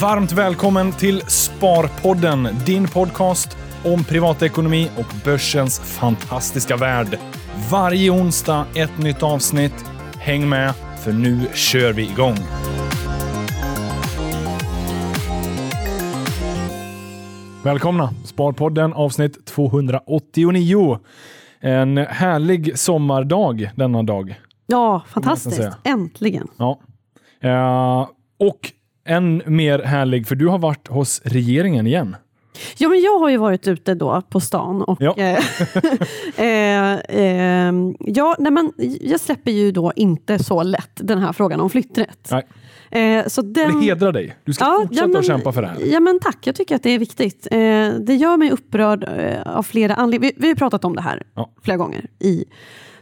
Varmt välkommen till Sparpodden, din podcast om privatekonomi och börsens fantastiska värld. Varje onsdag ett nytt avsnitt. Häng med, för nu kör vi igång. Välkomna! Sparpodden avsnitt 289. En härlig sommardag denna dag. Ja, fantastiskt. Äntligen. Ja. Eh, och än mer härlig, för du har varit hos regeringen igen. Ja, men jag har ju varit ute då på stan och Ja. eh, eh, eh, ja, nej, men jag släpper ju då inte så lätt den här frågan om flytträtt. Nej. Eh, så den, Det hedrar dig. Du ska fortsätta men, att kämpa för det här. Ja, men tack. Jag tycker att det är viktigt. Eh, det gör mig upprörd eh, av flera anledningar. Vi, vi har pratat om det här Ja. flera gånger i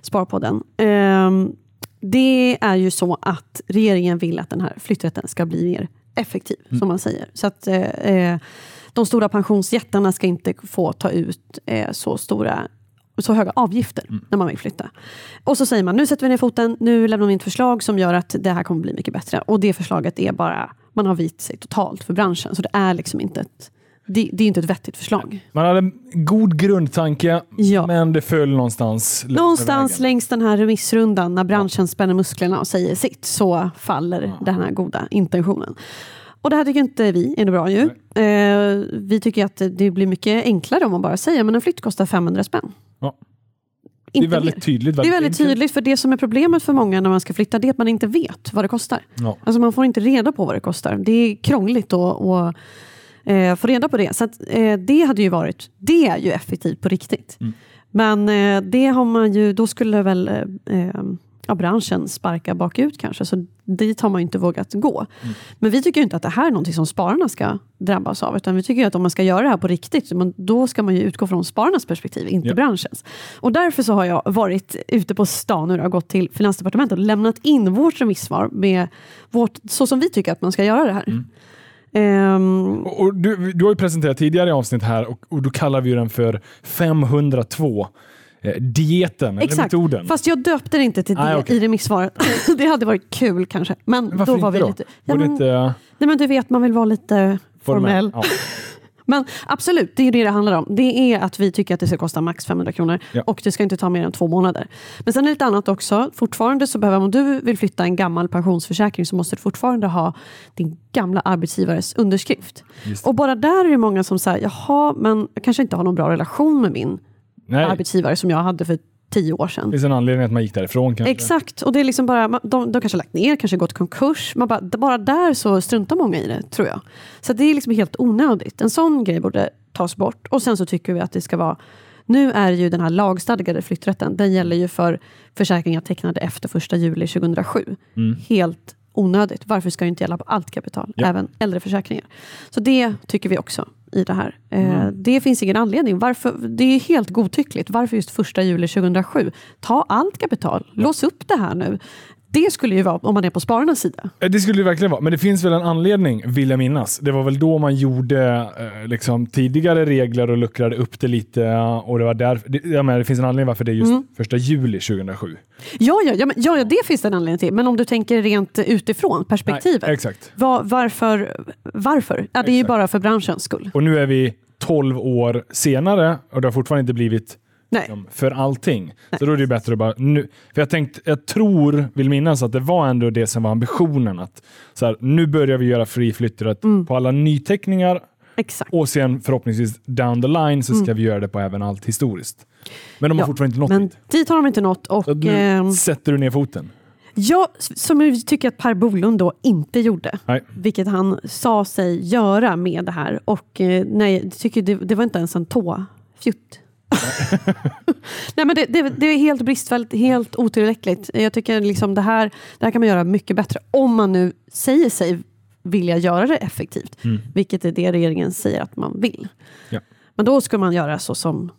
Sparpodden. Eh, det är ju så att regeringen vill att den här flytträtten ska bli mer effektiv, Mm. som man säger. Så att eh, eh, de stora pensionsjättarna ska inte få ta ut eh, så stora så höga avgifter Mm. när man vill flytta. Och så säger man, nu sätter vi ner foten, nu lämnar vi in ett förslag som gör att det här kommer bli mycket bättre. Och det förslaget är bara, man har vit sig totalt för branschen. Så det är liksom inte ett, det, det är inte ett vettigt förslag. Man hade en god grundtanke, Ja. men det föll någonstans Någonstans längs den här remissrundan, när branschen spänner musklerna och säger sitt, så faller den här goda intentionen. Och det här tycker inte vi är bra ju. Eh, vi tycker att det blir mycket enklare om man bara säger men en flytt kostar 500 spänn. Ja. Det är Inte väldigt tydligt. Det är väldigt tydligt, för det som är problemet för många när man ska flytta, det är att man inte vet vad det kostar. Ja. Alltså man får inte reda på vad det kostar. Det är krångligt att att, eh, få reda på det. Så att, eh, det hade ju varit, det är ju effektivt på riktigt. Mm. Men eh, det har man ju, då skulle väl eh, eh, ja, branschen sparka bakut kanske. Så dit har man ju inte vågat gå. Mm. Men vi tycker inte att det här är någonting som spararna ska drabbas av. Utan vi tycker att om man ska göra det här på riktigt, då ska man ju utgå från spararnas perspektiv, inte Ja. branschens. Och därför så har jag varit ute på stan nu och gått till Finansdepartementet och lämnat in vårt remissvar med vårt, så som vi tycker att man ska göra det här. Mm. Ehm, Och, och du, du har ju presenterat tidigare avsnitt här och, och då kallar vi den för 502 eh, dieten, eller exakt, metoden. fast jag döpte det inte till det Nej, okej. i remissvaret. det hade varit kul kanske. Men Varför då var vi då? lite... Ja, men, inte nej, men du vet, man vill vara lite formell. Ja. Men absolut, det är det det handlar om. Det är att vi tycker att det ska kosta max 500 kronor Ja. och det ska inte ta mer än två månader. Men sen är det lite annat också. Fortfarande så behöver, om du vill flytta en gammal pensionsförsäkring så måste du fortfarande ha din gamla arbetsgivares underskrift. Och bara där är det många som säger, jaha, men jag kanske inte har någon bra relation med min Nej, arbetsgivare som jag hade för tio år sedan. finns en anledning att man gick därifrån kanske. Exakt, och det är liksom bara, de, de kanske lagt ner, kanske gått i konkurs. Man bara, bara där så struntar många i det, tror jag. Så det är liksom helt onödigt. En sån grej borde tas bort. Och sen så tycker vi att det ska vara nu är ju den här lagstadgade flytträtten, den gäller ju för försäkringar tecknade efter 1 juli 2007. Mm. Helt onödigt. Varför ska det inte gälla på allt kapital, Ja. även äldre försäkringar? Så det tycker vi också i det här. Eh, Mm. Det finns ingen anledning. Varför, det är helt godtyckligt. Varför just 1 juli 2007? Ta allt kapital. Lås upp det här nu. Det skulle ju vara om man är på spararnas sida. Eh, Det skulle det verkligen vara, men det finns väl en anledning, vill jag minnas. Det var väl då man gjorde eh, liksom, tidigare regler och luckrade upp det lite. Och det, var där, det, jag menar, det finns en anledning varför det är just Mm. första juli 2007. Ja, ja, ja, ja, ja, det finns det en anledning till. Men om du tänker rent utifrån perspektivet. Nej, exakt. Var, varför? varför? Ja, det är ju Exakt. bara för branschens skull. Och nu är vi 12 år senare och det har fortfarande inte blivit. Liksom, för allting. Så då är det bättre att bara nu. För jag tänkte, jag tror, vill minnas att det var ändå det som var ambitionen. att så här, Nu börjar vi göra fri flytträtt Mm. på alla nyteckningar Exakt. och sen förhoppningsvis down the line så ska vi göra det på även allt historiskt. Men de har Mm. Ja, fortfarande inte nått Men dit. dit har de inte nått. Och, Så nu ehm, sätter du ner foten. Ja, som vi tycker att Per Bolund då inte gjorde. Nej. Vilket han sa sig göra med det här. Och eh, nej, jag tycker det, det var inte ens en tåfjutt. nej, men det, det, det är helt bristfälligt, helt otillräckligt. Jag tycker liksom det, här, det här kan man göra mycket bättre. Om man nu säger sig vilja göra det effektivt. Mm. Vilket är det regeringen säger att man vill. Ja. Men då ska man göra så som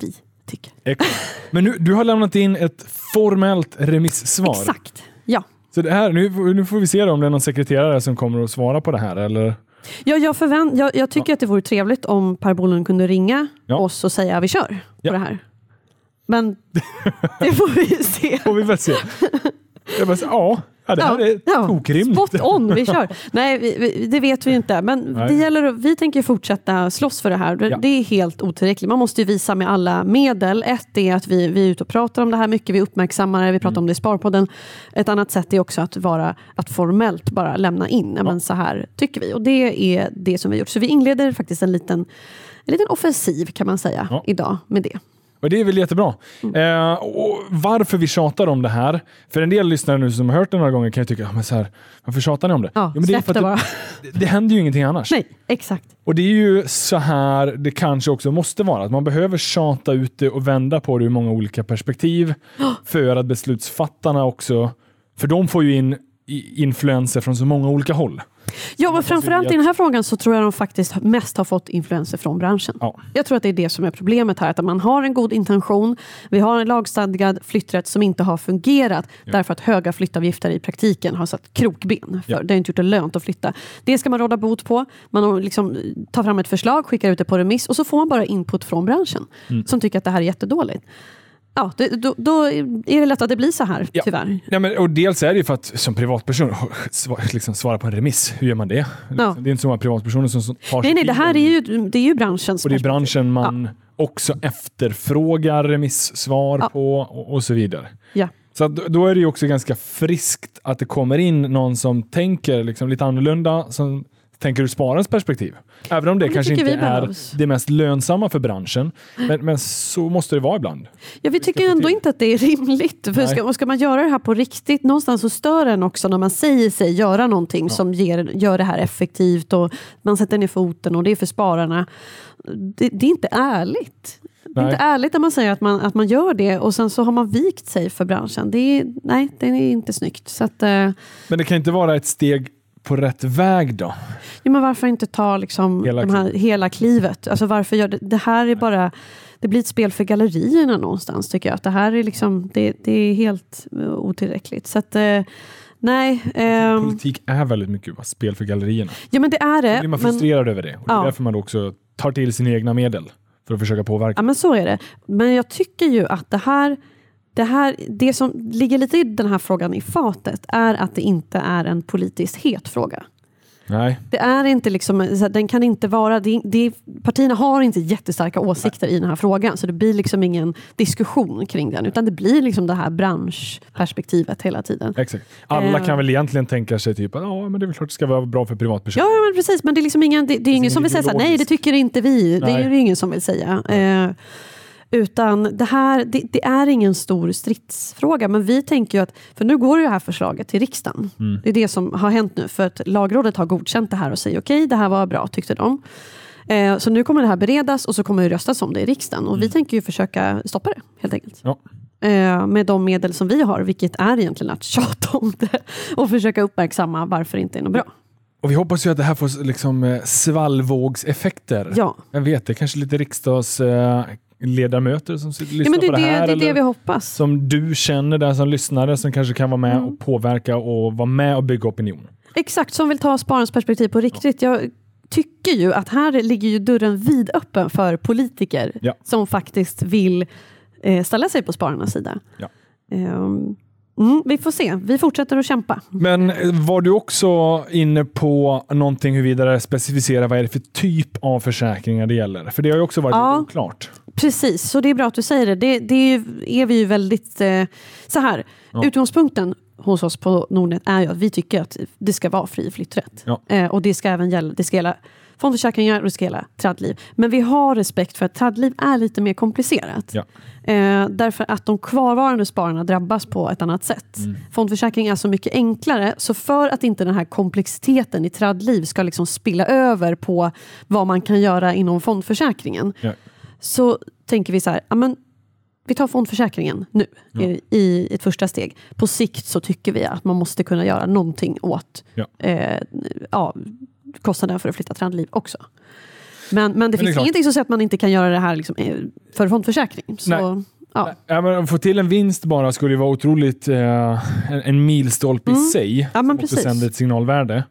vi tycker. Exakt. Men nu, du har lämnat in ett formellt remissvar. Exakt. Ja. Så det här, nu, nu får vi se om det är någon sekreterare som kommer att svara på det här. Eller? Ja, jag, förvänt, jag, jag tycker att det vore trevligt om Per Bolund kunde ringa Ja. oss och säga vi kör Ja. på det här. Men det får vi se. Får vi väl se. Jag bara, ja, Ja, det här är ja, tokrimligt. Spot on, vi kör. Nej, vi, vi, det vet vi inte. Men Nej. det gäller, vi tänker fortsätta slåss för det här. Det, Ja. det är helt otillräckligt. Man måste ju visa med alla medel. Ett är att vi, vi är ute och pratar om det här mycket, vi uppmärksammar det, vi pratar Mm. om det i Sparpodden. Ett annat sätt är också att, vara, att formellt bara lämna in, ja. men så här tycker vi. Och det är det som vi har gjort. Så vi inleder faktiskt en liten, en liten offensiv kan man säga idag med det. Och det är väl jättebra. Mm. Eh, och varför vi tjatar om det här, för en del lyssnare nu som har hört det några gånger kan ju tycka, "Ja, men så här, varför tjatar ni om det? Ja, Jo, men det, är för det bara. det, det händer ju ingenting annars. Nej, exakt. Och det är ju så här det kanske också måste vara. Att man behöver tjata ut det och vända på det ur många olika perspektiv för att beslutsfattarna också, för de får ju in influenser från så många olika håll. Ja, men framförallt i den här frågan så tror jag de faktiskt mest har fått influenser från branschen. Ja. Jag tror att det är det som är problemet här, att man har en god intention, vi har en lagstadgad flytträtt som inte har fungerat därför att höga flyttavgifter i praktiken har satt krokben. För Ja. Det har inte gjort det lönt att flytta. Det ska man råda bot på. Man liksom tar fram ett förslag, skickar ut det på remiss och så får man bara input från branschen Mm. som tycker att det här är jättedåligt. Ja, då, då är det lätt att det blir så här, Ja. tyvärr. Ja, men, och dels är det ju för att som privatperson liksom svara på en remiss. Hur gör man det? Ja. Det är inte så många privatpersoner som tar Nej, nej, det här är ju, det är ju branschens Och det är branschen man också efterfrågar remissvar Ja. på och, och så vidare. Ja. Så då är det ju också ganska friskt att det kommer in någon som tänker liksom lite annorlunda, som tänker ur spararens perspektiv. Även om det det kanske inte är det mest lönsamma för branschen. Men, men så måste det vara ibland. Ja, vi tycker ändå inte att det är rimligt. För Nej. ska, ska man göra det här på riktigt, någonstans så stör en också när man säger sig göra någonting som ger, gör det här effektivt och man sätter ner foten och det är för spararna. Det, det är inte ärligt. Det är Nej. inte ärligt när man säger att man, att man gör det och sen så har man vikt sig för branschen. Det är, nej, det är inte snyggt. Så att, eh, Men det kan inte vara ett steg på rätt väg då? ja, men varför inte ta liksom Hela de här, hela klivet? Alltså varför gör det, det här är bara det blir ett spel för gallerierna någonstans tycker jag. Att det här är liksom, det, det är helt eh, otillräckligt. Så att, eh, nej. ehm, Politik är väldigt mycket va, spel för gallerierna. ja men det är Då det. blir man men, frustrerad över det. Och det är Ja. därför man då också tar till sina egna medel för att försöka påverka. ja men så är det. Men jag tycker ju att det här, det här, det som ligger lite i den här frågan i fatet är att det inte är en politiskt het fråga. Nej, Det är inte liksom, den kan inte vara, det, det, partierna har inte jättestarka åsikter i den här frågan så det blir liksom ingen diskussion kring den utan det blir liksom det här branschperspektivet hela tiden. exakt. Alla Eh. kan väl egentligen tänka sig typ att ja, men det är klart det ska vara bra för privatpersoner. Ja, men precis, men det är, liksom ingen, det, det är ingen ingen som vill säga så nej det tycker inte vi, det Nej. är det ingen som vill säga. Eh, utan det här, det, det är ingen stor stridsfråga, men vi tänker ju att, för nu går det här förslaget till riksdagen. Mm. Det är det som har hänt nu, för att lagrådet har godkänt det här och säger okej, det här var bra, tyckte de. Eh, så nu kommer det här beredas och så kommer det röstas om det i riksdagen. Och vi tänker ju försöka stoppa det, helt enkelt. Mm. Ja. Eh, med de medel som vi har, vilket är egentligen att tjata om det och försöka uppmärksamma varför det inte är något bra. Och vi hoppas ju att det här får liksom eh, svallvågseffekter. Ja. Jag vet, det kanske lite riksdagsledamöter eh, ledamöter som lyssnar Ja, men det, på det det, här. det är det vi hoppas. som du känner där som lyssnare som kanske kan vara med Mm. och påverka och vara med och bygga opinion. Exakt, som vill ta spararens perspektiv på riktigt. Jag tycker ju att här ligger ju dörren vidöppen för politiker Ja. som faktiskt vill eh, ställa sig på spararnas sida. Ja. Ehm, mm, vi får se, vi fortsätter att kämpa. Men eh, var du också inne på någonting huruvida specificera vad är det för typ av försäkringar det gäller? För det har ju också varit Ja. oklart. Precis, så det är bra att du säger det. Det, det är, ju- är vi ju väldigt... Eh, så här, Ja. utgångspunkten hos oss på Nordnet är ju att vi tycker att det ska vara fri flytträtt. Ja. Eh, och det ska även gälla, det ska gälla fondförsäkringar och det ska gälla traddliv. Men vi har respekt för att traddliv är lite mer komplicerat. Ja. Eh, därför att de kvarvarande spararna drabbas på ett annat sätt. Mm. Fondförsäkring är så mycket enklare, så för att inte den här komplexiteten i traddliv ska liksom spilla över på vad man kan göra inom fondförsäkringen, Ja. Så tänker vi så här, ja, men vi tar fondförsäkringen nu Ja. i, ett första steg. På sikt så tycker vi att man måste kunna göra någonting åt Ja. eh, ja, kostnaden för att flytta traddliv också. Men, men det det är finns klart. ingenting som säger att man inte kan göra det här liksom, för fondförsäkring. Så, Nej. ja. Ja, men att få till en vinst bara skulle ju vara otroligt eh, en, en milstolpe i sig. Mm. Ja, men precis. sänder ett signalvärde.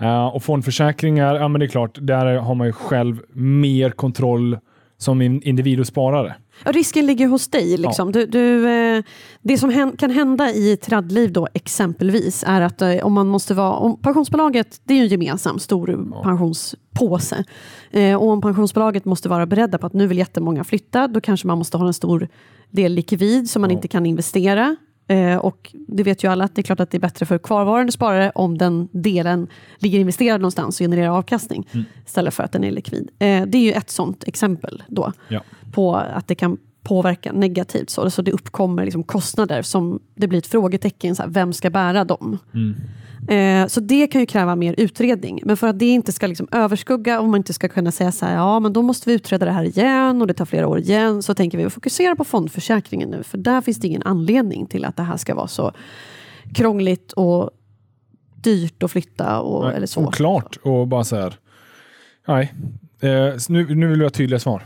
Eh, och fondförsäkringar, ja men det är klart, där har man ju själv mer kontroll som in- individ och sparare. Ja, risken ligger hos dig. Liksom. Du, du, eh, det som kan hända i traddliv då exempelvis är att eh, om man måste vara, om pensionsbolaget det är ju en gemensam stor pensionspåse. Eh, och om pensionsbolaget måste vara beredda på att nu vill jättemånga flytta, då kanske man måste ha en stor del likvid som man Ja. inte kan investera. Eh, och det vet ju alla att det är klart att det är bättre för kvarvarande sparare om den delen ligger investerad någonstans och genererar avkastning istället för att den är likvid. Eh, det är ju ett sånt exempel då Ja. på att det kan påverka negativt. Så, så det uppkommer liksom kostnader som det blir ett frågetecken, så här, vem ska bära dem? Eh, så det kan ju kräva mer utredning. Men för att det inte ska liksom överskugga och man inte ska kunna säga så här, ja men då måste vi utreda det här igen och det tar flera år igen. Så tänker vi fokusera på fondförsäkringen nu, för där finns det ingen anledning till att det här ska vara så krångligt och dyrt att flytta och, Nej, eller svårt. Oklart och bara så här. Nej, eh, så nu, nu vill vi ha tydliga svar.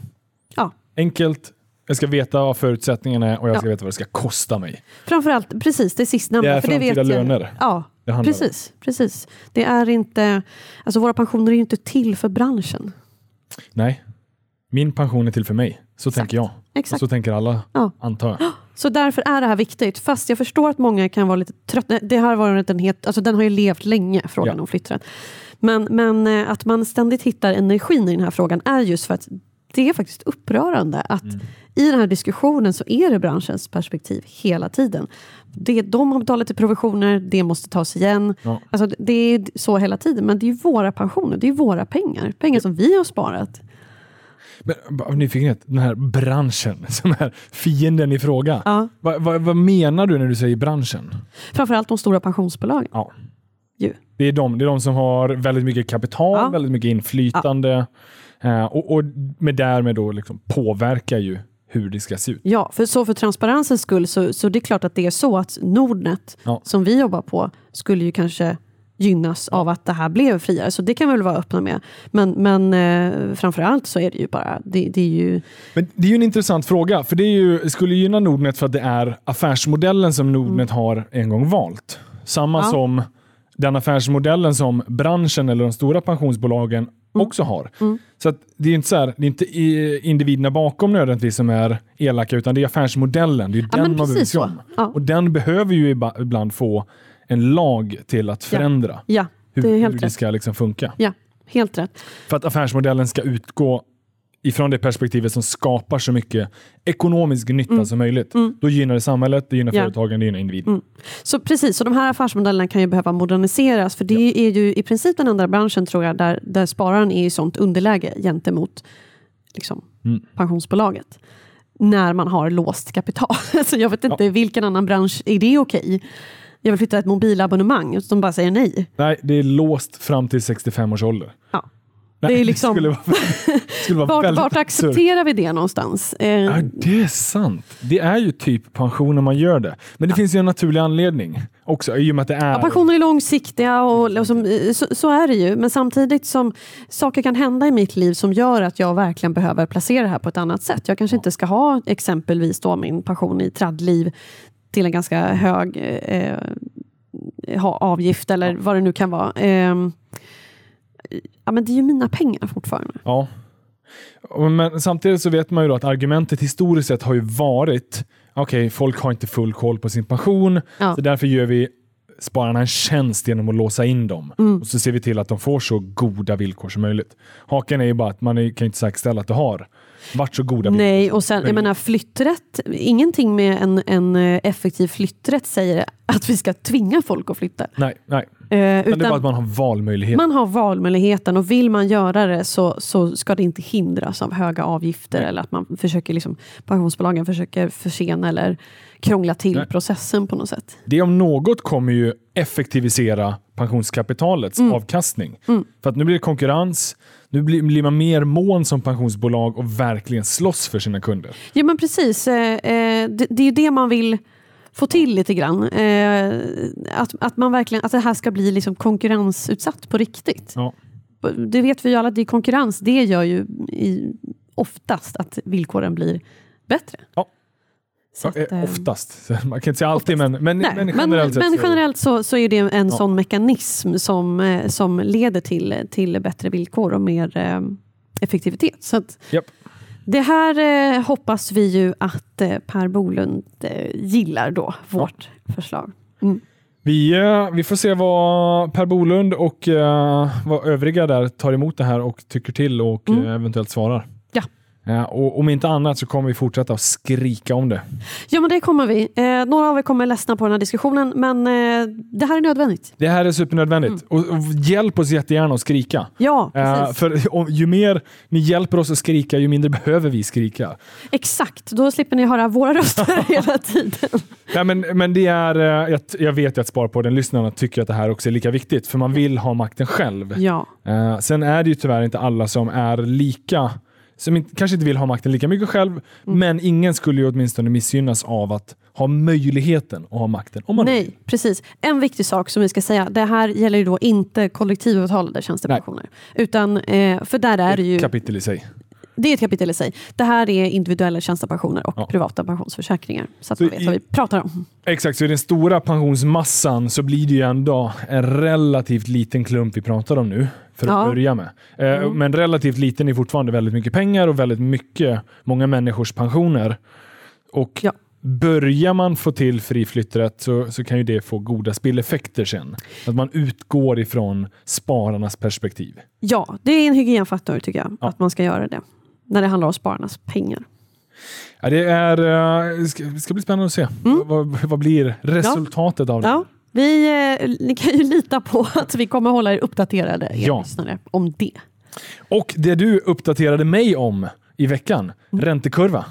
Ja. Enkelt, jag ska veta vad förutsättningarna är och jag Ja. ska veta vad det ska kosta mig. Framförallt precis det sistnämnda. Det är för det vet framtida jag- löner. Ja, Det om. precis, precis. Det är inte, alltså våra pensioner är ju inte till för branschen. Nej, min pension är till för mig. Så tänker jag. Exakt. så tänker alla, Ja. antar jag. Så därför är det här viktigt. Fast jag förstår att många kan vara lite trötta. Det har varit en het, alltså den har ju levt länge, frågan Ja. om flytträtt. Men, men eh, att man ständigt hittar energin i den här frågan är just för att det är faktiskt upprörande att Mm. I den här diskussionen så är det branschens perspektiv hela tiden. Det, de har betalat till provisioner, det måste tas igen. Ja. Alltså, det är så hela tiden, men det är ju våra pensioner, det är våra pengar. Pengar som vi har sparat. Men av nyfikenhet, den här branschen som är fienden i fråga. Ja. Va, va, vad menar du när du säger branschen? Framförallt de stora pensionsbolagen. Ja. Det är, de, det är de som har väldigt mycket kapital, Ja. väldigt mycket inflytande eh, och, och med därmed då liksom påverkar ju hur det ska se ut. Ja, för så för transparensens skull så, så det är klart att det är så att Nordnet, Ja. som vi jobbar på, skulle ju kanske gynnas av att det här blev friare. Så det kan vi väl vara öppna med. Men, men eh, framförallt så är det ju bara, det, det är ju, Men det är ju en intressant fråga, för det är ju, skulle gynna Nordnet för att det är affärsmodellen som Nordnet har en gång valt. Samma Mm. Ja. som den affärsmodellen som branschen eller de stora pensionsbolagen Mm. Också har. Så att det är inte så här, det är inte individerna bakom nödvändigtvis som är elaka, utan det är affärsmodellen. Det är Ja, den man bryr precis sig så. om. Ja. Och den behöver ju ibland få en lag till att förändra ja, hur, det är hur helt det ska liksom funka. Ja, helt rätt. För att affärsmodellen ska utgå ifrån det perspektivet som skapar så mycket ekonomisk nytta som möjligt. Då gynnar det samhället, det gynnar Mm. Ja. företagen, det gynnar individen. Så precis, så de här affärsmodellerna kan ju behöva moderniseras. För det är ju i princip den enda branschen tror jag där, där spararen är i sånt underläge gentemot liksom, Mm. pensionsbolaget. När man har låst kapital. så jag vet inte, vilken annan bransch är det okej? Jag vill flytta ett mobilabonnemang, som bara säger nej. Nej, det är låst fram till 65 års ålder. Ja. Det är liksom- skulle vara, skulle vara Vart, vart accepterar vi det någonstans? Eh, Ja, det är sant. Det är ju typ pension när man gör det. Men det finns ju en naturlig anledning också, i och med att det är... Ja, pensioner är långsiktiga och, och som, så, så är det ju. Men samtidigt som saker kan hända i mitt liv som gör att jag verkligen behöver placera det här på ett annat sätt. Jag kanske inte ska ha exempelvis då min pension i traddliv till en ganska hög eh, ha avgift eller vad det nu kan vara. Eh, ja, men det är ju mina pengar fortfarande. Ja. Men samtidigt så vet man ju att argumentet historiskt sett har ju varit okej, folk har inte full koll på sin pension, Ja. så därför gör vi spararna en tjänst genom att låsa in dem. Mm. Och så ser vi till att de får så goda villkor som möjligt. Haken är ju bara att man kan inte säkerställa att det har varit så goda villkor. Nej, och sen, jag menar flytträtt, ingenting med en, en eh, effektiv flytträtt säger att vi ska tvinga folk att flytta. Nej, nej. Eh, Men det är bara utan att man har valmöjlighet. man har valmöjligheten och vill man göra det så, så ska det inte hindras av höga avgifter eller att man försöker liksom, pensionsbolagen försöker försena eller krångla till Nej. processen på något sätt. Det om något kommer ju effektivisera pensionskapitalets Mm. avkastning. För att nu blir det konkurrens, nu blir, man mer mån som pensionsbolag och verkligen slåss för sina kunder. Ja men precis, eh, eh, det, det är ju det man vill få till lite grann. Eh, att, att, man verkligen, att det här ska bli liksom konkurrensutsatt på riktigt. Ja. Det vet vi ju alla, det är konkurrens, det gör ju i, oftast att villkoren blir bättre. Ja. Så att, Eh, eh, Oftast. Man kan inte säga alltid, men, men, Nej, men men generellt men så- generellt så, så är det en Ja. sån mekanism som, eh, som leder till, till bättre villkor och mer eh, effektivitet. Så att Japp. Det här eh, hoppas vi ju att eh, Per Bolund eh, gillar då, vårt förslag. Mm. Vi, eh, vi får se vad Per Bolund och eh, vad övriga där tar emot det här och tycker till och Mm. eh, eventuellt svarar. Ja. Eh, och om inte annat så kommer vi fortsätta att skrika om det. Ja, men det kommer vi. Eh, några av er kommer ledsna på den här diskussionen, men eh, det här är nödvändigt. Det här är supernödvändigt. Och, och hjälp oss jättegärna att skrika. Ja, Eh, Mm. precis. för om, ju mer ni hjälper oss att skrika, ju mindre behöver vi skrika. Exakt, då slipper ni höra våra röster hela tiden. Ja, men, men det är, eh, jag, jag vet ju att Sparpodden-lyssnarna tycker att det här också är lika viktigt, för man vill ha makten själv. Ja, Eh, sen är det ju tyvärr inte alla som är lika, som inte, kanske inte vill ha makten lika mycket själv, Mm. men ingen skulle ju åtminstone missgynnas av att ha möjligheten att ha makten. Om man nej, precis. En viktig sak som vi ska säga, det här gäller ju då inte kollektivavtalade tjänstepensioner. Utan, eh, för där är det ju, kapitel i sig. Det är ett kapitel i sig. Det här är individuella tjänstepensioner och Ja. privata pensionsförsäkringar. Så att Så man vet i- vad vi pratar om. Exakt, så i den stora pensionsmassan så blir det ju ändå en relativt liten klump vi pratar om nu, för att Ja. börja med. Eh, Mm. Men relativt liten är fortfarande väldigt mycket pengar och väldigt mycket, många människors pensioner. Och Ja. Börjar man få till fri flytträtt så, så kan ju det få goda spilleffekter sen. Att man utgår ifrån spararnas perspektiv. Ja, det är en hygienfaktor tycker jag, Ja. att man ska göra det. När det handlar om spararnas pengar. Ja, det är, eh, det ska, det ska bli spännande att se. Vad, vad, vad blir resultatet av det? Mm. Ja, vi, eh, ni kan ju lita på att vi kommer hålla er uppdaterade, er Ja. lyssnare, om det. Och det du uppdaterade mig om i veckan, Mm. räntekurva.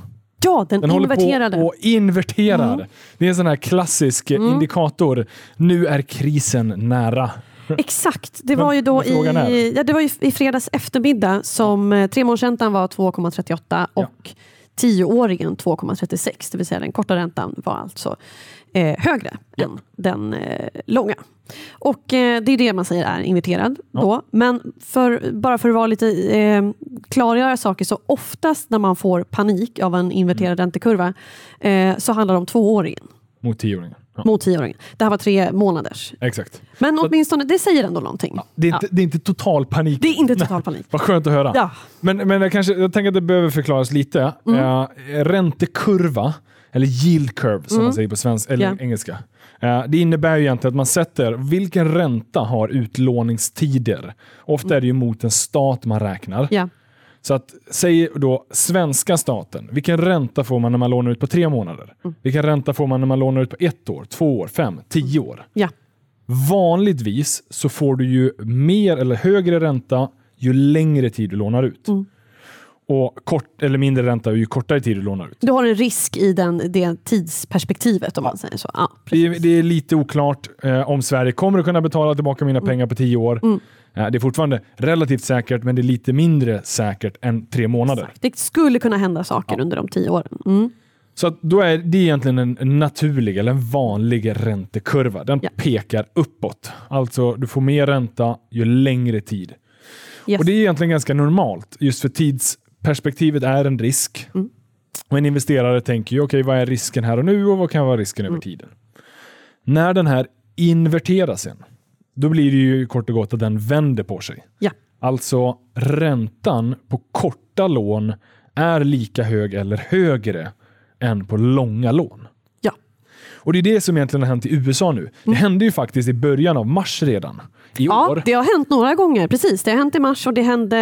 Ja, den, Den inverterade. håller på och inverterar. Mm. Det är en sån här klassisk eh, indikator. Nu är krisen nära. Exakt, det var ju då i, ja, det var ju i fredags eftermiddag som eh, tremånadersräntan var 2,38 Ja. och tioåringen 2,36. Det vill säga den korta räntan var alltså eh, högre Ja. än den eh, långa. Och eh, det är det man säger är inverterad Ja. då. Men för, bara för att vara lite eh, klargöra saker så oftast när man får panik av en inverterad Mm. räntekurva eh, så handlar det om tvååringen Mot tioåringen. Ja, mot tioåringen. Det här var tre månaders. exakt. Men åtminstone, det säger ändå någonting. Det är, inte, det är inte total panik. Det är inte total panik. Vad skönt att höra. Ja. Men, men jag, kanske, jag tänker att det behöver förklaras lite. Mm. Eh, räntekurva, eller yield curve som man säger på svenska, eller Mm. Ja. engelska. Eh, det innebär ju egentligen att man sätter vilken ränta har utlåningstider. Ofta är det ju mot en stat man räknar. Ja. Så att, säg då svenska staten, vilken ränta får man när man lånar ut på tre månader? Mm. Vilken ränta får man när man lånar ut på ett år, två år, fem, tio år? Ja. Vanligtvis så får du ju mer eller högre ränta ju längre tid du lånar ut. Mm. Och kort eller mindre ränta ju kortare tid du lånar ut. Du har en risk i den, det tidsperspektivet om man säger så. Ja, Det är, det är lite oklart eh, om Sverige kommer att kunna betala tillbaka mina pengar på tio år. Det är fortfarande relativt säkert, men det är lite mindre säkert än tre månader. Det skulle kunna hända saker under de tio åren. Mm. Så då är det egentligen en naturlig eller en vanlig räntekurva. Den Ja. pekar uppåt. Alltså du får mer ränta ju längre tid. Yes. Och Det är egentligen ganska normalt. Just för tidsperspektivet är en risk. Mm. Och En investerare tänker ju, okej vad är risken här och nu och vad kan vara risken Mm. över tiden? När den här inverteras sen, då blir det ju kort och gott att den vänder på sig. Ja. Alltså räntan på korta lån är lika hög eller högre än på långa lån. Ja. Och det är det som egentligen har hänt i USA nu. Det hände ju faktiskt i början av mars redan. I ja, år. det har hänt några gånger. Precis, det har hänt i mars och det hände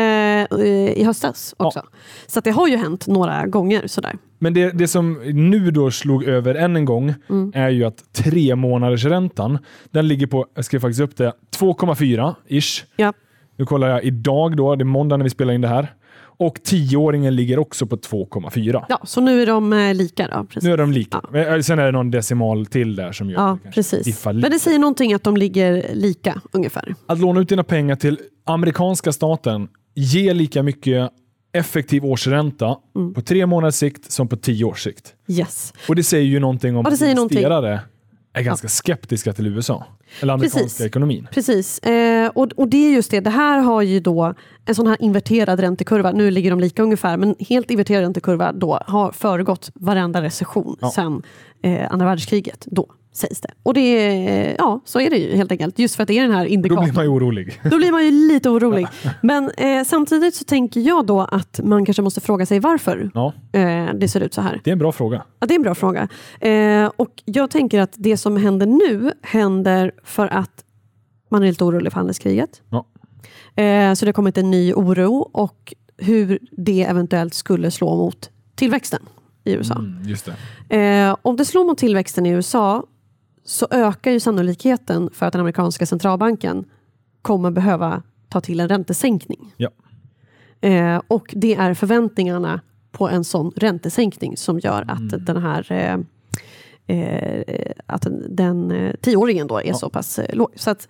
eh, i höstas också. Så att det har ju hänt några gånger. Sådär. Men det, det som nu då slog över än en gång Mm. är ju att tre månaders räntan, den ligger på, jag skrev faktiskt upp det, 2,4 ish. Ja. Nu kollar jag idag då, det är måndag när vi spelar in det här. Och tioåringen ligger också på 2,4. ja, så nu är de eh, lika. Då, precis. Nu är de lika. Men, eh, Sen är det någon decimal till där som gör Ja, det precis. diffar Men lite. det säger någonting att de ligger lika ungefär. Att låna ut dina pengar till amerikanska staten ger lika mycket effektiv årsränta Mm. på tre månaders sikt som på tio års sikt. Yes. Och det säger ju någonting om Ja, det att säger någonting. Är ganska skeptiska till USA. Eller amerikanska Precis. ekonomin. Precis, eh, och, och det är just det. Det här har ju då en sån här inverterad räntekurva. Nu ligger de lika ungefär, men helt inverterad räntekurva då har föregått varenda recession Ja. sedan eh, andra världskriget. Då. Sägs det. Och det ja, så är det ju helt enkelt. Just för att det är den här Då indikatorn. blir man ju orolig. Då blir man ju lite orolig. Men eh, samtidigt så tänker jag då att man kanske måste fråga sig varför Ja, eh, det ser ut så här. det är en bra fråga. Ja, det är en bra fråga. Eh, och jag tänker att det som händer nu händer för att man är lite orolig för handelskriget. Ja. Eh, så det har kommit en ny oro och hur det eventuellt skulle slå mot tillväxten i USA. Mm, just det. Eh, om det slår mot tillväxten i USA så ökar ju sannolikheten för att den amerikanska centralbanken kommer behöva ta till en räntesänkning. Ja. Eh, och det är förväntningarna på en sån räntesänkning som gör att Mm. den här eh, eh, att den, den eh, tioåringen då är Ja. så pass eh, låg. Så att,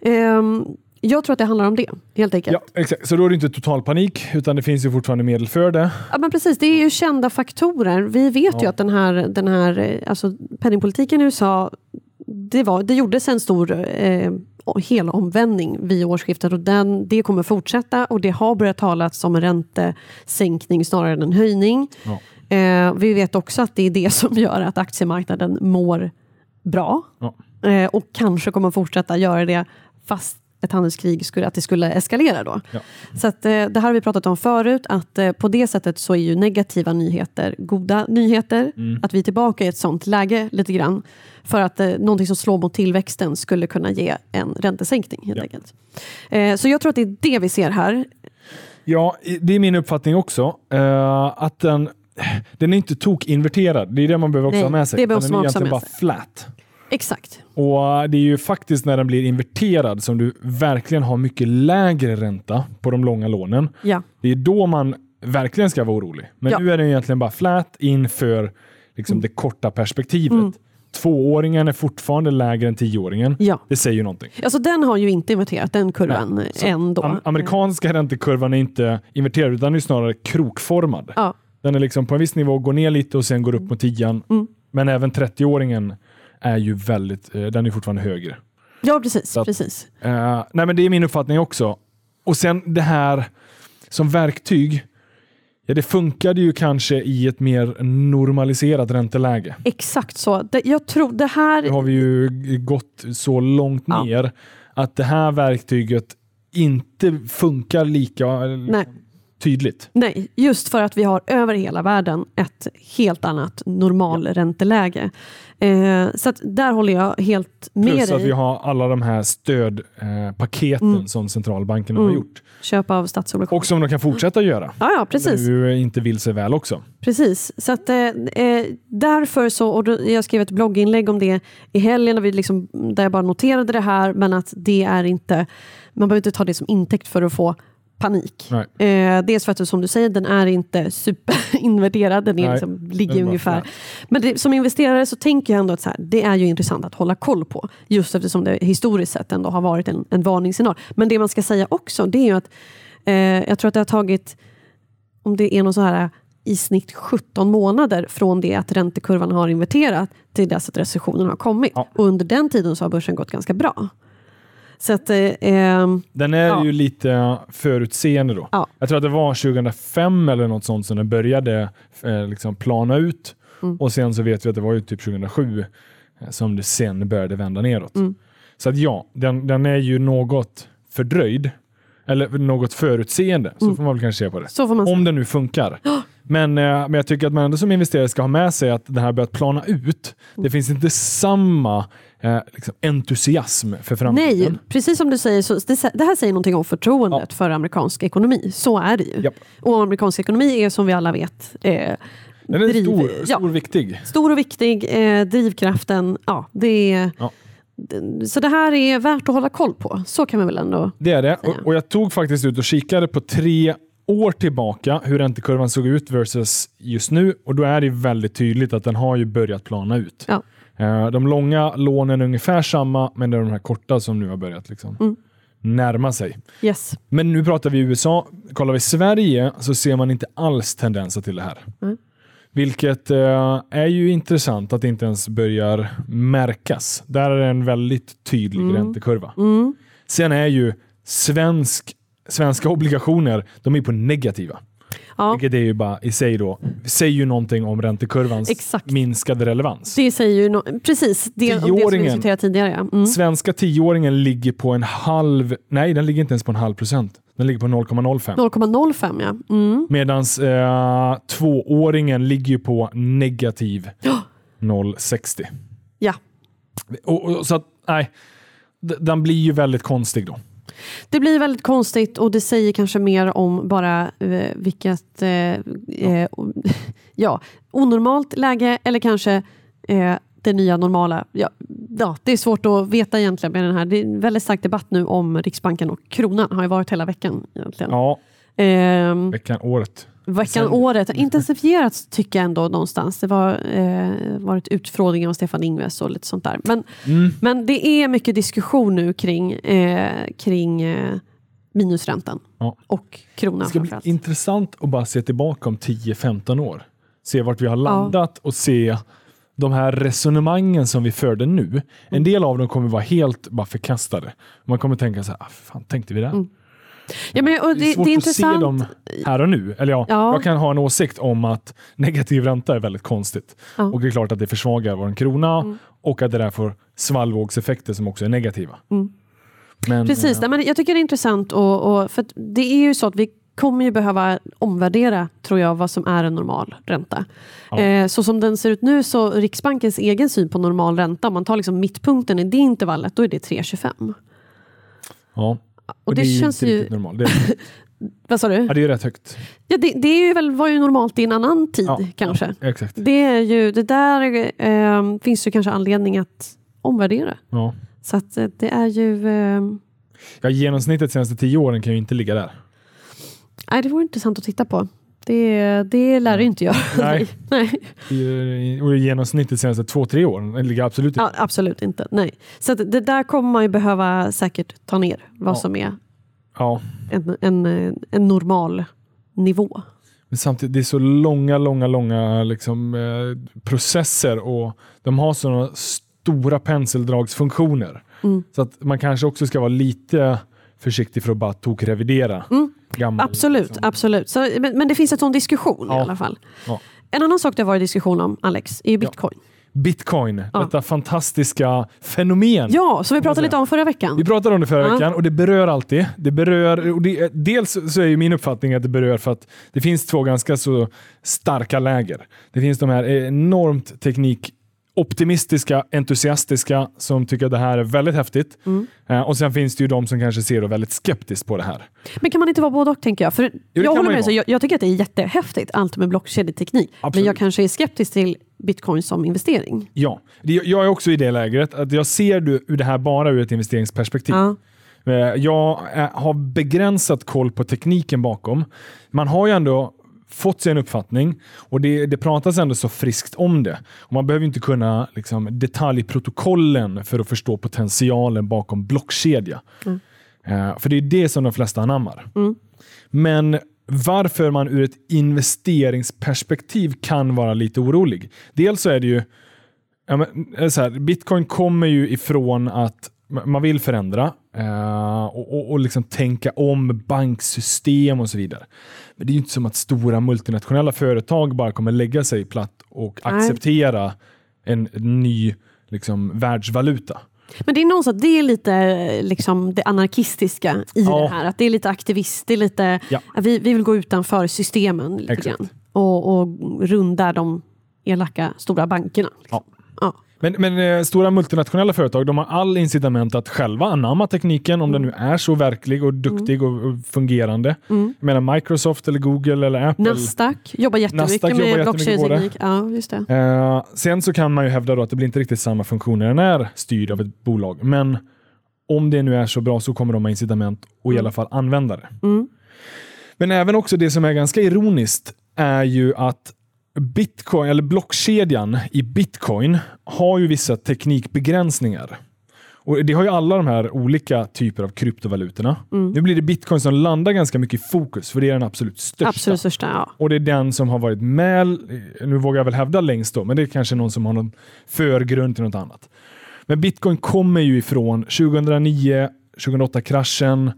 ehm, jag tror att det handlar om det, helt enkelt. Ja, exakt. Så då är det inte total panik, utan det finns ju fortfarande medel för det. Ja, men precis, det är ju kända faktorer. Vi vet ju Ja. att den här, den här alltså, penningpolitiken i USA, det, var, det gjordes en stor eh, helomvändning vid årsskiftet och den, det kommer fortsätta och det har börjat talas om en räntesänkning snarare än en höjning. Ja. Eh, vi vet också att det är det som gör att aktiemarknaden mår bra Ja. eh, och kanske kommer fortsätta göra det fast ett handelskrig skulle, att det skulle eskalera då. Ja. Så att, eh, det här har vi pratat om förut, att eh, på det sättet så är ju negativa nyheter goda nyheter. Mm. Att vi är tillbaka i ett sånt läge lite grann. För att eh, någonting som slår mot tillväxten skulle kunna ge en räntesänkning helt Ja. enkelt. Eh, så jag tror att det är det vi ser här. Ja, det är min uppfattning också. eh, att den, den är inte tokinverterad. Det är det man behöver också Nej, ha med sig. det behöver den är egentligen bara flat. Exakt. Och Det är ju faktiskt när den blir inverterad som du verkligen har mycket lägre ränta på de långa lånen. Ja. Det är då man verkligen ska vara orolig. Men Ja. Mm. nu är den egentligen bara flat inför liksom det korta perspektivet. Tvååringen är fortfarande lägre än tioåringen. Ja. Det säger ju någonting. Alltså den har ju inte inverterat, den kurvan Nej, så ändå. Am- amerikanska räntekurvan är inte inverterad utan är snarare krokformad. Ja. Den är liksom på en viss nivå, går ner lite och sen går upp mot tian. Mm. Men även 30-åringen är ju väldigt, eh, den är fortfarande högre. ja, precis. Att- precis. Eh, nej men det är min uppfattning också. Och sen det här som verktyg. Ja, det funkade ju kanske i ett mer normaliserat ränteläge. Exakt så. Det, jag tror det här... Nu har vi ju gått så långt Ja. ner att det här verktyget inte funkar lika Nej. Tydligt. Nej, just för att vi har över hela världen ett helt annat normalränteläge. Eh, så att där håller jag helt med Plus att dig. vi har alla de här stödpaketen Mm. som centralbankerna har Mm. gjort. Köp av statsobligationer. Och som de kan fortsätta göra. Ja, ja, precis. Nu inte vill sig väl också. precis. Så att, eh, eh, därför så, och då, jag skrev ett blogginlägg om det i helgen där, vi liksom, där jag bara noterade det här, men att det är inte, man behöver inte ta det som intäkt för att få panik. Eh, dels för att som du säger, den är inte superinverterad, den är Nej, liksom, ligger är ungefär. Men det, som investerare så tänker jag ändå att så här, det är ju intressant att hålla koll på. Just eftersom det historiskt sett ändå har varit en, en varningssignal. Men det man ska säga också, det är ju att eh, jag tror att det har tagit, om det är någon så här i snitt 17 månader från det att räntekurvan har inverterat till dess att recessionen har kommit. Ja. Och under den tiden så har börsen gått ganska bra. Så att, eh, ehm, Den är Ja. ju lite förutseende då. Ja. Jag tror att det var 2005 eller något sånt som den började eh, liksom plana ut. Mm. Och sen så vet vi att det var ju typ 2007 eh, som det sen började vända neråt. Mm. Så att ja, den, den är ju något fördröjd. Eller något förutseende, så Mm. får man väl kanske se på det. Om det nu funkar. Men, eh, men jag tycker att man ändå som investerare ska ha med sig att det här börjat plana ut. Mm. Det finns inte samma eh, liksom entusiasm för framtiden. Nej, precis som du säger, så det, det här säger någonting om förtroendet för amerikansk ekonomi. Så är det ju. Japp. Och amerikansk ekonomi är som vi alla vet eh, Den är driv- stor, ja, stor och viktig. stor och viktig. Eh, drivkraften, ja, det är... Ja. Så det här är värt att hålla koll på. Så kan vi väl ändå... Det är det. säga. Och, och jag tog faktiskt ut och kikade på tre år tillbaka hur räntekurvan såg ut versus just nu. Och då är det väldigt tydligt att den har ju börjat plana ut. Ja. Eh, De långa lånen är ungefär samma, men det är de här korta som nu har börjat liksom Mm. närma sig. Yes. Men nu pratar vi USA. Kollar vi Sverige så ser man inte alls tendenser till det här. Mm. Vilket eh, är ju intressant att det inte ens börjar märkas. Där är det en väldigt tydlig Mm. räntekurva. Mm. Sen är ju svensk, svenska obligationer, de är på negativa. Ja. Vilket är ju bara i sig då, säger ju någonting om räntekurvans Exakt. minskade relevans. Det säger ju no precis det, om det som vi diskuterade tidigare. Mm. Svenska tioåringen ligger på en halv, nej den ligger inte ens på en halv procent. Den ligger på 0,05. 0,05 ja. Mm. Medan eh, tvååringen ligger ju på negativ 0,60. ja. Och, och, så att, nej, den blir ju väldigt konstig då. Det blir väldigt konstigt och det säger kanske mer om bara eh, vilket eh, eh, ja, onormalt läge eller kanske eh, det nya normala. Ja, ja, det är svårt att veta egentligen med den här. Det är en väldigt stark debatt nu om Riksbanken och kronan. har ju varit hela veckan egentligen. Ja, Ehm, veckan, året. Veckan, Sen- året. Intensifierats tycker jag ändå någonstans. Det var eh, varit utfrågningar av Stefan Ingves och lite sånt där. Men, Mm. men det är mycket diskussion nu kring, eh, kring eh, minusräntan Ja. och kronan Det ska bli intressant att bara se tillbaka om 10-15 år. Se vart vi har landat och se de här resonemangen som vi förde nu. Mm. En del av dem kommer vara helt bara förkastade. Man kommer tänka så här, ah, fan tänkte vi det? Ja, men, och Det är det, svårt det är att se intressant. dem här och nu. Eller ja, Ja. jag kan ha en åsikt om att negativ ränta är väldigt konstigt. Ja. Mm. Och det är klart att det försvagar vår krona och att det där får svallvågseffekter som också är negativa. Men, Precis, nej, men jag tycker det är intressant och, och för det är ju så att vi kommer ju behöva omvärdera, tror jag, vad som är en normal ränta. Ja. Eh, så som den ser ut nu, så Riksbankens egen syn på normal ränta, om man tar liksom mittpunkten i det intervallet, då är det 3,25. ja. Och det, är ju känns ju... normalt. Det, Vad sa du? ja, det är rätt högt. Ja, det, det är ju väl, var ju normalt i en annan tid Ja, kanske. Ja, exakt. Det, är ju, det där eh, finns ju kanske anledning att omvärdera. Ja. Så att eh, det är ju... Eh, Ja, genomsnittet de senaste tio åren kan ju inte ligga där. nej, det vore intressant att titta på. Det, det lär det inte jag. Nej. nej. Och i genomsnittet de senaste två, tre åren ligger absolut inte. Ja, absolut inte. Nej. Så det där kommer man ju behöva säkert ta ner, vad Ja. som är Ja. en, en, en normal nivå. Men samtidigt, det är så långa, långa, långa liksom, eh, processer och de har sådana stora penseldragsfunktioner. Mm. Så att man kanske också ska vara lite försiktig för att bara tokrevidera. Gammal, Absolut, liksom. absolut. Så, men, men det finns en sån diskussion i Ja. alla fall. Ja. En annan sak det har varit diskussion om, Alex, är ju bitcoin. Bitcoin, Ja. detta fantastiska fenomen. Ja, som vi pratade lite om förra veckan. Vi pratade om det förra Ja. veckan och det berör alltid. Det berör, det, dels så är min uppfattning att det berör för att det finns två ganska så starka läger. Det finns de här enormt teknikoptimistiska, entusiastiska som tycker att det här är väldigt häftigt. Mm. Eh, och sen finns det ju de som kanske ser väldigt skeptiskt på det här. Men kan man inte vara både och tänker jag? För det jag håller med, så jag, jag tycker att det är jättehäftigt allt med blockkedjeteknik. Men Absolut. jag kanske är skeptisk till bitcoin som investering. Ja, jag är också i det lägret att jag ser du, det här bara ur ett investeringsperspektiv. Ja. Eh, Jag eh, har begränsat koll på tekniken bakom. Man har ju ändå fått sig en uppfattning och det, det pratas ändå så friskt om det. Och man behöver inte kunna liksom, detaljprotokollen för att förstå potentialen bakom blockkedja. Eh, För det är det som de flesta anammar. Men varför man ur ett investeringsperspektiv kan vara lite orolig. Dels så är det ju Ja, men, eh, så här, Bitcoin kommer ju ifrån att man vill förändra eh, och, och, och liksom tänka om banksystem och så vidare. Men det är ju inte som att stora multinationella företag bara kommer lägga sig platt och Nej. acceptera en ny liksom, världsvaluta. Men det är någonstans, det är lite liksom, det anarkistiska i Ja. det här. Att det är lite aktivist, det är lite, Ja. att vi, vi vill gå utanför systemen lite grann. Och, och runda de elaka stora bankerna. Liksom. Ja. Men, men eh, stora multinationella företag de har all incitament att själva anamma tekniken om den nu är så verklig och duktig och, och fungerande. Jag menar Microsoft eller Google eller Apple. Nasdaq jobbar jättemycket Nasdaq jobbar med blockkedjeteknik. Ja, just det. Eh, sen så kan man ju hävda att det blir inte riktigt samma funktion när den är styrd av ett bolag. Men om det nu är så bra så kommer de ha incitament att i alla fall använda det. Mm. Men även också det som är ganska ironiskt är ju att Bitcoin, eller blockkedjan i Bitcoin har ju vissa teknikbegränsningar. Och Det har ju alla de här olika typer av kryptovalutorna. Mm. Nu blir det Bitcoin som landar ganska mycket i fokus, för det är den absolut största. Absolut största, ja. Och det är den som har varit med, nu vågar jag väl hävda längst då, men det är kanske någon som har någon förgrund till något annat. Men bitcoin kommer ju ifrån 2009, 2008-kraschen,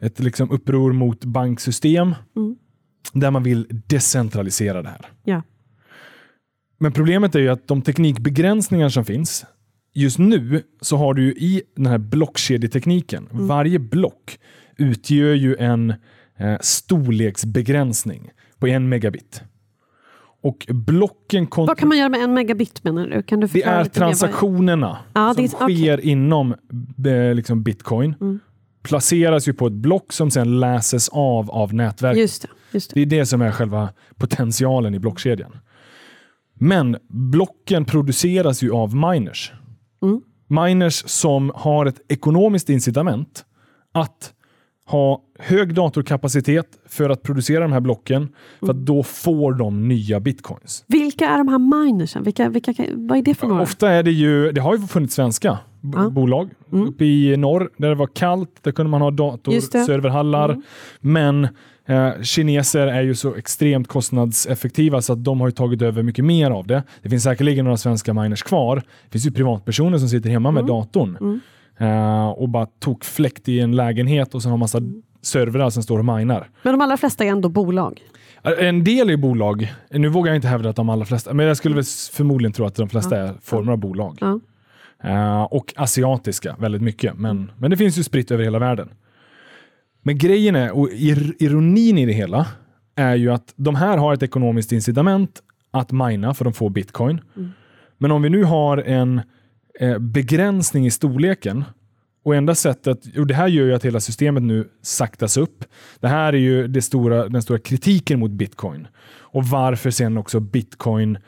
ett liksom uppror mot banksystem. där man vill decentralisera det här. Ja. Men problemet är ju att de teknikbegränsningar som finns, just nu så har du ju i den här blockkedjetekniken, varje block utgör ju en eh, storleksbegränsning på en megabit. Och blocken Vad kan man göra med en megabit menar du? Kan du det är transaktionerna Ja, som är- sker inom eh, liksom bitcoin. Mm. Placeras ju på ett block som sen läses av av nätverket. Just det. Just det. Det är det som är själva potentialen i blockkedjan. Men blocken produceras ju av miners. Mm. Miners som har ett ekonomiskt incitament att ha hög datorkapacitet för att producera de här blocken, för Mm. att då får de nya bitcoins. Vilka är de här minersen? Vilka, vilka, vad är det för några? Ofta är det ju, det har ju funnits svenska Ja. bolag. Mm. Uppe i norr där det var kallt, där kunde man ha datorserverhallar. Mm. Men eh, kineser är ju så extremt kostnadseffektiva så att de har tagit över mycket mer av det. Det finns säkerligen några svenska miners kvar. Det finns ju privatpersoner som sitter hemma med Mm. datorn Mm. eh, och bara tog fläkt i en lägenhet och sen har massa servrar som står och minar. Men de allra flesta är ändå bolag. En del är bolag. Nu vågar jag inte hävda att de allra flesta, men jag skulle väl förmodligen tro att de flesta Ja. är former av bolag. Ja. Eh, och asiatiska väldigt mycket. Men, men det finns ju spritt över hela världen. Men grejen är, och ir ironin i det hela, är ju att de här har ett ekonomiskt incitament att mina för de får bitcoin. Mm. Men om vi nu har en eh, begränsning i storleken och enda sättet, och det här gör ju att hela systemet nu saktas upp. Det här är ju det stora, den stora kritiken mot bitcoin och varför sen också bitcoin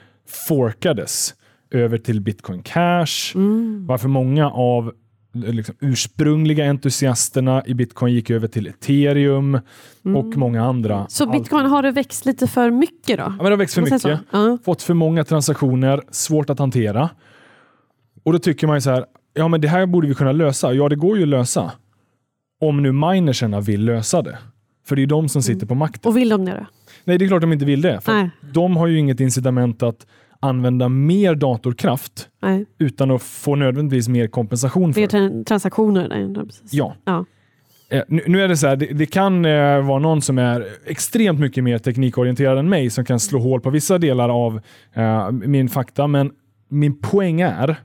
forkades över till bitcoin cash. Mm. Varför många av liksom, ursprungliga entusiasterna i bitcoin gick över till ethereum och många andra. Mm. Så bitcoin, har det växt lite för mycket då? Ja, men det har växt för mycket. Ja. Fått för många transaktioner, svårt att hantera. Och då tycker man ju så här, ja men det här borde vi kunna lösa. Ja, det går ju att lösa. Om nu minerserna vill lösa det. För det är de som sitter på makten. Och vill de det då? Nej, det är klart de inte vill det. För Nej. de har ju inget incitament att använda mer datorkraft Nej. utan att få nödvändigtvis mer kompensation för tran- transaktioner. ja, precis. Ja. Ja. Eh, Nu, är det så här, det, det kan eh, vara någon som är extremt mycket mer teknikorienterad än mig som kan slå hål på vissa delar av eh, min fakta, men min poäng är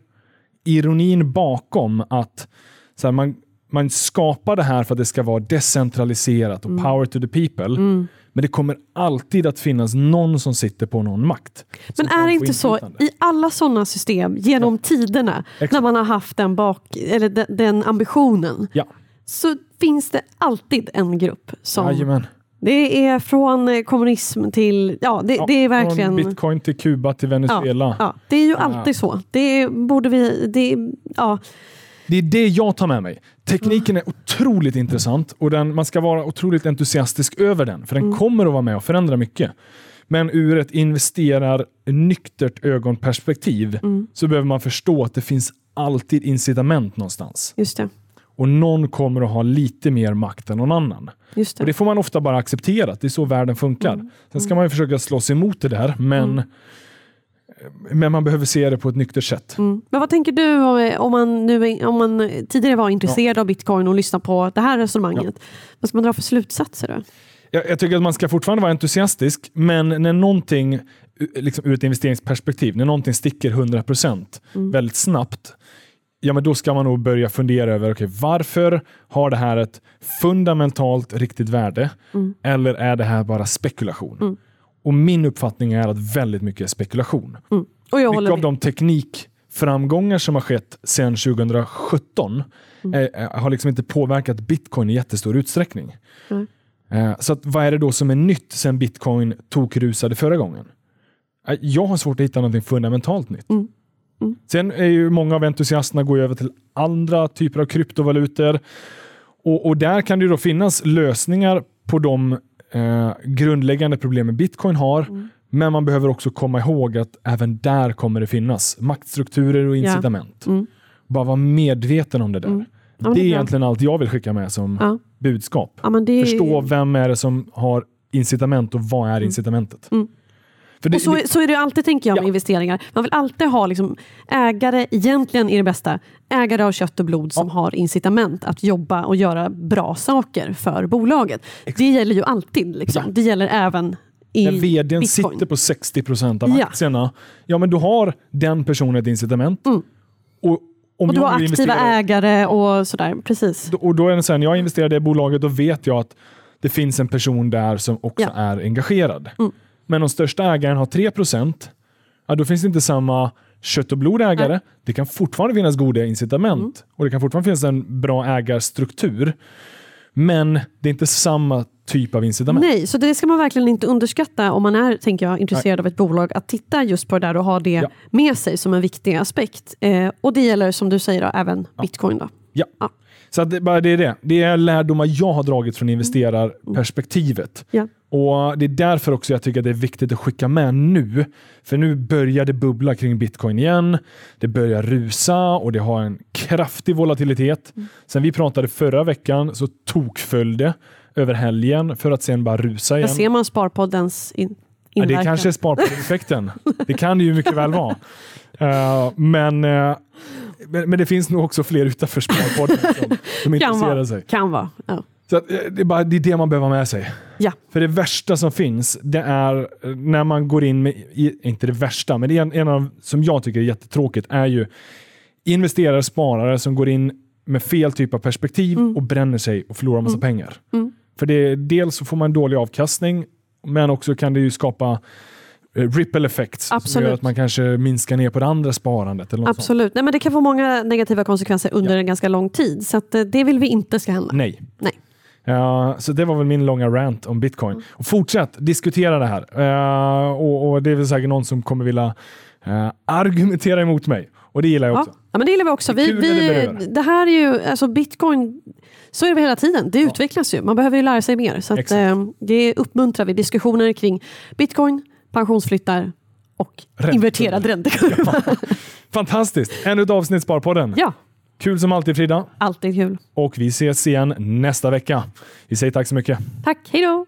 ironin bakom att så här, man, man skapar det här för att det ska vara decentraliserat och power to the people. Mm. Men det kommer alltid att finnas någon som sitter på någon makt. Men är det inte så i alla sådana system genom tiderna, Exakt. när man har haft den, bak, eller den, den ambitionen, Ja, så finns det alltid en grupp som... jajamän. Det är från eh, kommunism till... Ja, det, Ja, det är från verkligen... Bitcoin till Kuba till Venezuela. Ja, det är ju alltid så. Det borde vi... Det, ja, Det är det jag tar med mig. Tekniken är otroligt intressant och den, man ska vara otroligt entusiastisk över den, för den kommer att vara med och förändra mycket. Men ur ett investerar nyktert ögonperspektiv så behöver man förstå att det finns alltid incitament någonstans. just det. Och någon kommer att ha lite mer makt än någon annan. Just Och det. det får man ofta bara acceptera, att det är så världen funkar. Sen ska man ju försöka slåss emot det där, men, men man behöver se det på ett nyktert sätt. Mm. Men vad tänker du om, man nu, om man tidigare var intresserad av bitcoin och lyssnade på det här resonemanget? Vad ska man dra för slutsatser då? Jag, jag tycker att man ska fortfarande vara entusiastisk, men när någonting u- liksom ur ett investeringsperspektiv, när någonting sticker 100% väldigt snabbt, ja men då ska man nog börja fundera över okay, varför har det här ett fundamentalt riktigt värde? Eller är det här bara spekulation? Och min uppfattning är att väldigt mycket är spekulation. Mm. Och jag Mycket av med. de teknikframgångar som har skett sedan 2017 Mm. eh, har liksom inte påverkat bitcoin i jättestor utsträckning. Eh, så att, vad är det då som är nytt sedan bitcoin tokrusade förra gången? Eh, jag har svårt att hitta något fundamentalt nytt. Mm. Mm. Sen är ju många av entusiasterna går över till andra typer av kryptovalutor. Och, och där kan det ju då finnas lösningar på de eh, grundläggande problemen bitcoin har. Mm. Men man behöver också komma ihåg att även där kommer det finnas maktstrukturer och incitament. Mm. Bara vara medveten om det där. Mm. Ja, det är egentligen allt jag vill skicka med som Ja. budskap. Ja, är- Förstå vem är det som har incitament och vad är incitamentet? Mm. Det, och så, det, så är det alltid tänker jag med Ja. investeringar. Man vill alltid ha liksom, ägare, egentligen är det bästa, ägare av kött och blod som har incitament att jobba och göra bra saker för bolaget. Det gäller ju alltid. Liksom. Ja. Det gäller även i när vdn bitcoin. sitter på 60 procent av Ja. aktierna, ja men då har den personen ett incitament. Och, om Mm. och du har aktiva ägare och sådär. Precis. Och då är det så här, när jag investerar i det bolaget, då vet jag att det finns en person där som också Ja. är engagerad. Mm. Men om största ägaren har 3 ja, då finns det inte samma kött och blodägare. Det kan fortfarande finnas goda incitament Mm. och det kan fortfarande finnas en bra ägarstruktur. Men det är inte samma typ av incitament. Nej, så det ska man verkligen inte underskatta om man är tänker jag, intresserad av ett bolag. Att titta just på det där och ha det Ja. med sig som en viktig aspekt. Eh, och det gäller som du säger då, även bitcoin. Då. Ja. Ja. Så det, bara det är det. Det är lärdomar jag har dragit från investerarperspektivet. Ja. Och Det är därför också jag tycker att det är viktigt att skicka med nu. För nu börjar det bubbla kring bitcoin igen. Det börjar rusa och det har en kraftig volatilitet. Mm. Sen vi pratade förra veckan så tokföll det över helgen för att sen bara rusa igen. Där ser man Sparpoddens in, Ja, inverkan. det kanske är spareffekten. det kan det ju mycket väl vara. Eh, men, eh, men, men det finns nog också fler utanför Sparpodden som, som kan intresserar vara. sig. Kan vara. Ja. Så att, eh, det, är bara, det är det man behöver ha med sig. Ja. För det värsta som finns, det är eh, när man går in med, inte det värsta, men det är en, en av som jag tycker är jättetråkigt, är ju investerare, sparare som går in med fel typ av perspektiv och bränner sig och förlorar massa pengar. Mm. För det, dels så får man en dålig avkastning, men också kan det ju skapa eh, ripple effects som Absolut. gör att man kanske minskar ner på det andra sparandet. Eller något sånt. Absolut. Nej, men det kan få många negativa konsekvenser under en ganska lång tid. Så det vill vi inte ska hända. Nej. Nej. Ja, så det var väl min långa rant om bitcoin. Och fortsätt diskutera det här. Eh, och, och Det är väl säkert någon som kommer vilja eh, argumentera emot mig. Och det gillar jag Ja. också. ja, men det gillar vi också. Det Vi, vi, det här är ju, alltså bitcoin, så är det hela tiden. Det utvecklas ju. Man behöver ju lära sig mer. Så att, eh, det uppmuntrar vi. Diskussioner kring bitcoin, pensionsflyttar och Räntor. inverterad räntekurva. Fantastiskt! Ännu ett avsnitt Sparpodden. Ja, Kul som alltid Frida. alltid kul. Och vi ses igen nästa vecka. Vi säger tack så mycket. Tack, hej då!